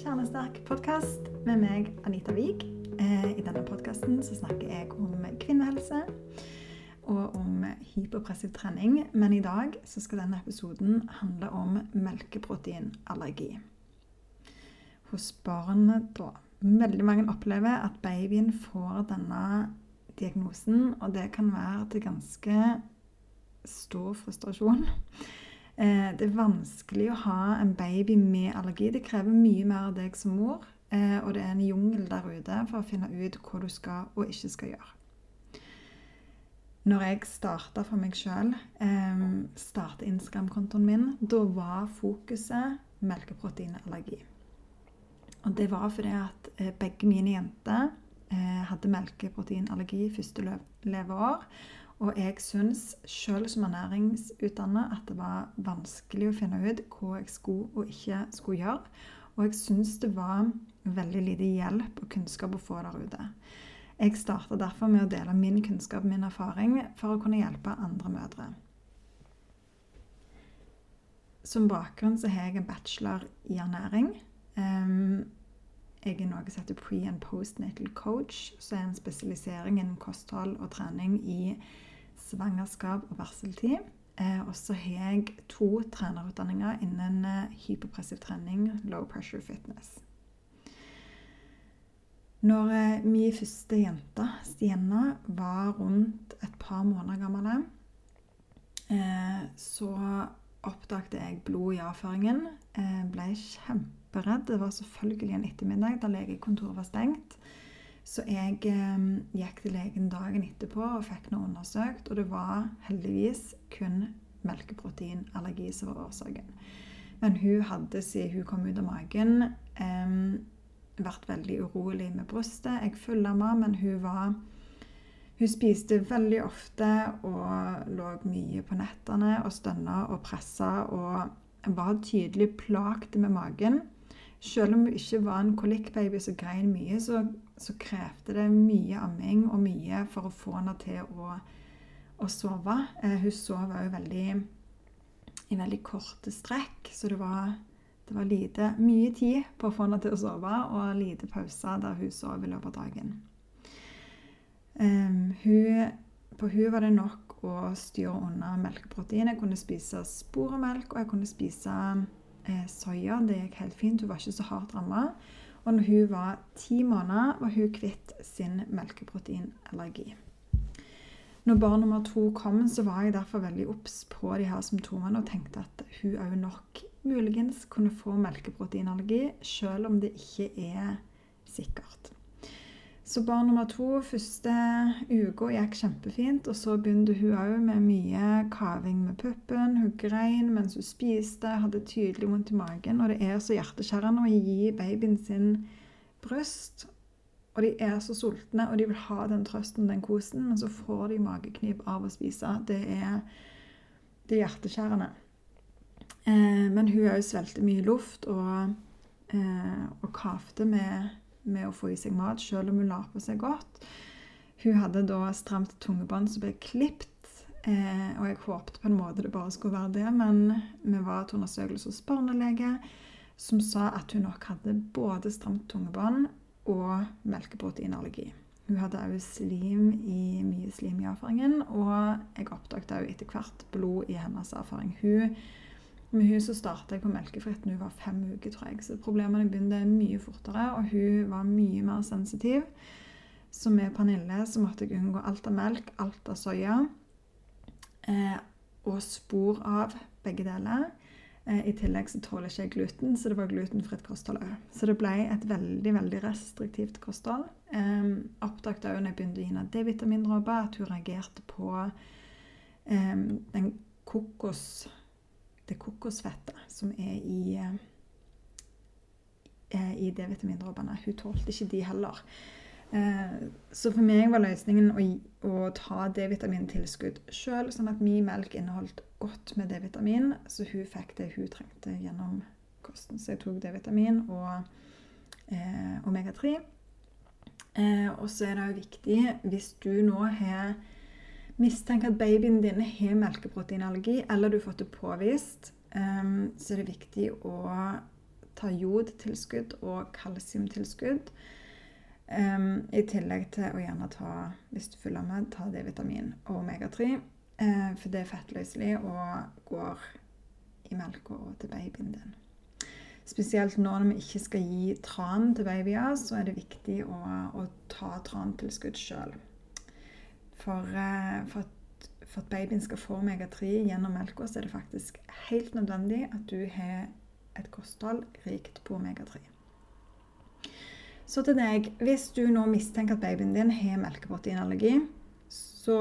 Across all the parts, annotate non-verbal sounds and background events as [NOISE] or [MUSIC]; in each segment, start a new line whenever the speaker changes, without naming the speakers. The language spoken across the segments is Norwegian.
Kjernesterk podkast med meg, Anita Wiig. Eh, I denne podkasten snakker jeg om kvinnehelse og om hyperpressiv trening. Men i dag skal denne episoden handle om melkeproteinallergi. Hos barn da. Veldig mange opplever at babyen får denne diagnosen, og det kan være til ganske stor frustrasjon. Eh, det er vanskelig å ha en baby med allergi. Det krever mye mer av deg som mor. Eh, og det er en jungel der ute for å finne ut hva du skal og ikke skal gjøre. Når jeg starta for meg sjøl, eh, starta Instagram-kontoen min, da var fokuset melkeproteinallergi. Og det var fordi at begge mine jenter hadde melkeproteinallergi første leveår. Og jeg syns sjøl som ernæringsutdanna at det var vanskelig å finne ut hva jeg skulle og ikke skulle gjøre. Og jeg syns det var veldig lite hjelp og kunnskap å få der ute. Jeg starta derfor med å dele min kunnskap og min erfaring for å kunne hjelpe andre mødre. Som bakgrunn så har jeg en bachelor i ernæring. Jeg er noe som heter pre- and postnatal coach, som er en spesialisering innen kosthold og trening i svangerskap og barseltid. Eh, og så har jeg to trenerutdanninger innen eh, hyperpressiv trening, low pressure fitness. Når eh, min første jente, Stienna, var rundt et par måneder gammel, så oppdaget jeg blod i avføringen. Jeg ble kjemperedd. Det var selvfølgelig en ettermiddag da legekontoret var stengt. Så jeg eh, gikk til legen dagen etterpå og fikk noe undersøkt, og det var heldigvis kun melkeproteinallergi som var årsaken. Men hun hadde, siden hun kom ut av magen, eh, vært veldig urolig med brystet. Jeg fullamma, men hun var Hun spiste veldig ofte og lå mye på nettene og stønna og pressa og var tydelig plagt med magen. Selv om hun ikke var en kolikkbaby som grein mye, så så krevde det mye amming og mye for å få henne til å, å sove. Eh, hun sov òg veldig i veldig korte strekk, så det var, det var lite, mye tid på å få henne til å sove, og lite pauser der hun sov i løpet av dagen. Um, hun, på hun var det nok å styre unna melkeprotein. Jeg kunne spise sporemelk, og jeg kunne spise eh, soya. Det gikk helt fint. Hun var ikke så hardt ramma. Og når hun var ti måneder, var hun kvitt sin melkeproteinallergi. Når barn nummer to kom, så var jeg derfor veldig obs på de her symptomene og tenkte at hun òg nok muligens kunne få melkeproteinallergi, selv om det ikke er sikkert. Så barn nummer to første uka gikk kjempefint. Og så begynte hun òg med mye kaving med puppen. Hun grein mens hun spiste, hadde tydelig vondt i magen. Og det er så hjerteskjærende å gi babyen sin bryst. Og de er så sultne, og de vil ha den trøsten, den kosen, men så får de mageknip av å spise. Det er, det er hjerteskjærende. Eh, men hun òg svelgte mye luft og, eh, og kavte med med å få i seg mat, selv om hun la på seg godt. Hun hadde da stramt tungebånd som ble klipt. Eh, og jeg håpte på en måte det bare skulle være det, men vi var til undersøkelse hos barnelege, som sa at hun nok hadde både stramt tungebånd og melkeproteinallergi. Hun hadde òg slim i, mye slim i avføringen, og jeg oppdaget òg etter hvert blod i hennes avføring. Hun med hun så starta jeg på melkefritt når hun var fem uker, tror jeg. Så problemene begynte mye fortere, og hun var mye mer sensitiv. Så med Pernille så måtte jeg unngå alt av melk, alt av soya. Eh, og spor av begge deler. Eh, I tillegg så tåler ikke jeg gluten, så det var glutenfritt kosthold òg. Så det ble et veldig veldig restriktivt kosthold. Eh, oppdaget òg når jeg begynte å gi henne D-vitamindråper, at hun reagerte på eh, den kokos det kokosfettet som er i, eh, i D-vitamindråpene. Hun tålte ikke de heller. Eh, så for meg var løsningen å, å ta D-vitamintilskudd sjøl, sånn at min melk inneholdt godt med D-vitamin, så hun fikk det hun trengte gjennom kosten. Så jeg tok D-vitamin og eh, omega-3. Eh, og så er det jo viktig, hvis du nå har mistenker at babyen din har melkeproteinallergi, eller du har fått det påvist, um, så er det viktig å ta jodtilskudd og kalsiumtilskudd. Um, I tillegg til å gjerne ta, hvis du følger med, ta D-vitamin og omega-3. Uh, for det er fettløselig og går i melka og til babyen din. Spesielt nå når vi ikke skal gi tran til babyer, så er det viktig å, å ta trantilskudd sjøl. For, uh, for, for, at babyen skal få omega-3 gjennom melka, så er det faktisk helt nødvendig at du har et kosthold rikt på omega-3. Så til deg, hvis du nå mistenker at babyen din har melkeproteinallergi, så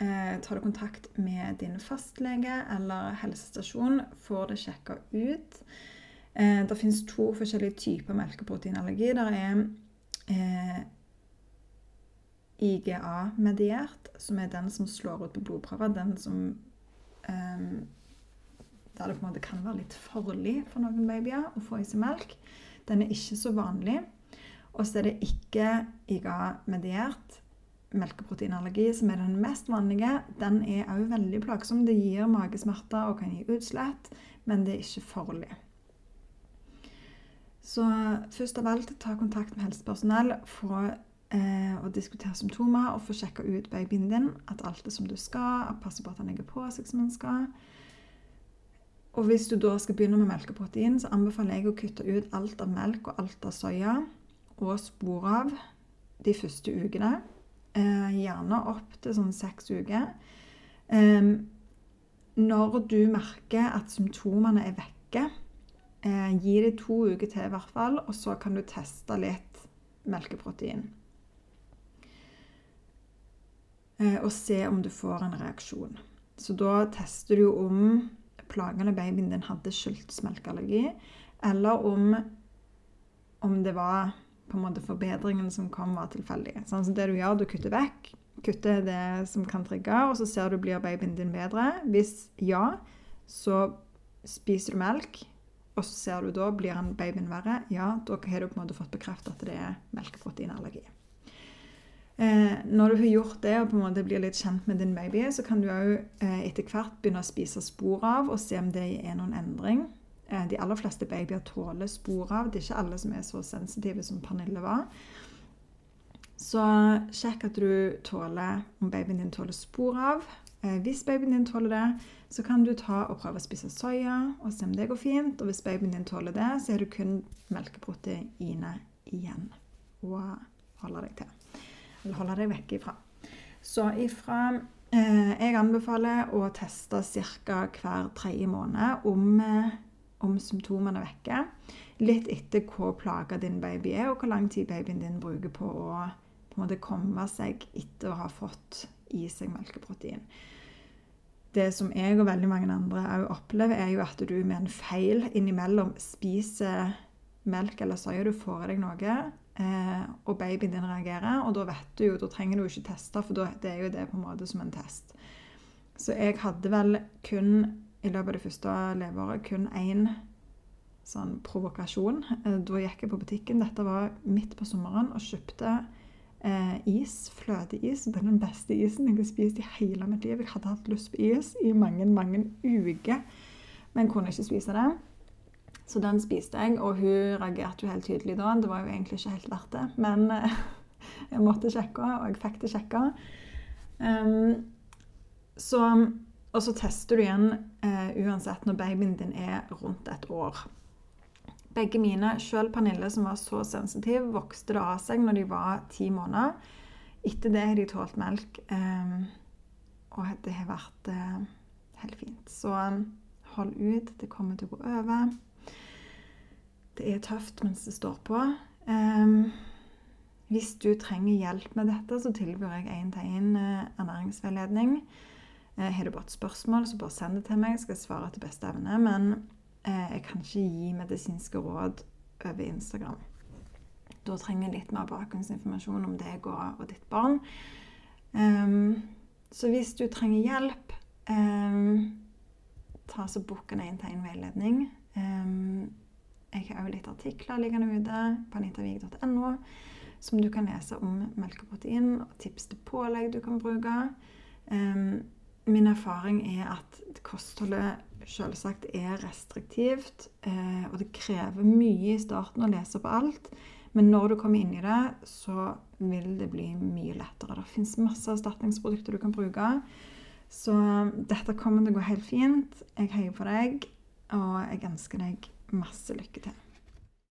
eh, tar du kontakt med din fastlege eller helsestasjon, får det sjekka ut. Eh, det finnes to forskjellige typer melkeproteinallergi. Det er eh, IGA-mediert, som er den som slår ut på blodprøver. Den som eh, Der det på en måte kan være litt farlig for noen babyer å få i seg melk. Den er ikke så vanlig. Og så er det ikke IGA-mediert melkeproteinallergi, som er den mest vanlige. Den er òg veldig plagsom. Det gir magesmerter og kan gi utslett, men det er ikke farlig. Så først av alt ta kontakt med helsepersonell, få eh, å diskutere symptomer og få sjekka ut babyen din. At alt er som du skal, at passe på at han legger på seg som han skal. Og hvis du da skal begynne med melkeprotein, så anbefaler jeg å kutte ut alt av melk og alt av soya og spor av de første ukene. Eh, gjerne opp til sånn seks uker. Eh, når du merker at symptomene er vekke, eh, gi det to uker til i hvert fall, og så kan du teste litt melkeprotein. Eh, og se om du får en reaksjon. Så da tester du om plagene babyen din hadde skyldtes melkeallergi, eller om, om det var på en måte forbedringen som kom, var tilfeldig. Sånn, så det du gjør, du kutter vekk. Kutter det som kan trigge, og så ser du blir babyen din bedre. Hvis ja, så spiser du melk. Og så ser du da blir han babyen verre. Ja, da har du på en måte fått bekreftet at det er melkeproteinallergi. Eh, når du har gjort det og på en måte blir litt kjent med din baby, så kan du òg eh, etter hvert begynne å spise spor av og se om det er noen endring. Eh, de aller fleste babyer tåler spor av. Det er ikke alle som er så sensitive som Pernille var. Så sjekk at du tåler om babyen din tåler spor av. Eh, hvis babyen din tåler det, så kan du ta og prøve å spise soya og se om det går fint. Og hvis babyen din tåler det, så er du kun melkeproteiner igjen å holde deg til. Holde deg vekk ifra. Så ifra eh, Jeg anbefaler å teste ca. hver tredje måned om eh, om symptomene er. Litt etter hvor plaga din baby er, og hvor lang tid babyen din bruker på å på en måte komme seg etter å ha fått i seg melkeprotein. Det som jeg og veldig mange andre òg opplever, er jo at du med en feil innimellom spiser melk eller soya, du får i deg noe, og babyen din reagerer. Og da vet du jo, da trenger du ikke teste, for det er jo det på en måte som en test. Så jeg hadde vel kun i løpet av det første leveåret kun én sånn provokasjon. Eh, da gikk jeg på butikken, dette var midt på sommeren, og kjøpte eh, is. Fløteis. Det er den beste isen jeg har spist i hele mitt liv. Jeg hadde hatt lyst på is i mange, mange uker, men kunne ikke spise det. Så den spiste jeg, og hun reagerte jo helt tydelig da. Det var jo egentlig ikke helt verdt det, men eh, [LAUGHS] jeg måtte sjekke, og jeg fikk det sjekka. Um, så og så tester du igjen uh, uansett når babyen din er rundt et år. Begge mine, sjøl Pernille som var så sensitiv, vokste det av seg når de var ti måneder. Etter det har de tålt melk, um, og det har vært uh, helt fint. Så hold ut. Det kommer til å gå over. Det er tøft mens det står på. Um, hvis du trenger hjelp med dette, så tilbyr jeg én-til-én eh, ernæringsveiledning. Eh, har du bare et spørsmål, så bare send det til meg. Jeg skal svare til beste evne. Men eh, jeg kan ikke gi medisinske råd over Instagram. Da trenger jeg litt mer bakgrunnsinformasjon om deg og, ditt barn. Så hvis du trenger hjelp, ta så bukk en én-til-én-veiledning. Jeg har også litt artikler liggende ute på anitavig.no som du kan lese om melkeprotein og tips til pålegg du kan bruke. Um, min erfaring er at kostholdet selvsagt er restriktivt, uh, og det krever mye i starten å lese på alt. Men når du kommer inn i det, så vil det bli mye lettere. Det fins masse erstatningsprodukter du kan bruke. Så dette kommer til å gå helt fint. Jeg heier på deg, og jeg ønsker deg masse lykke til.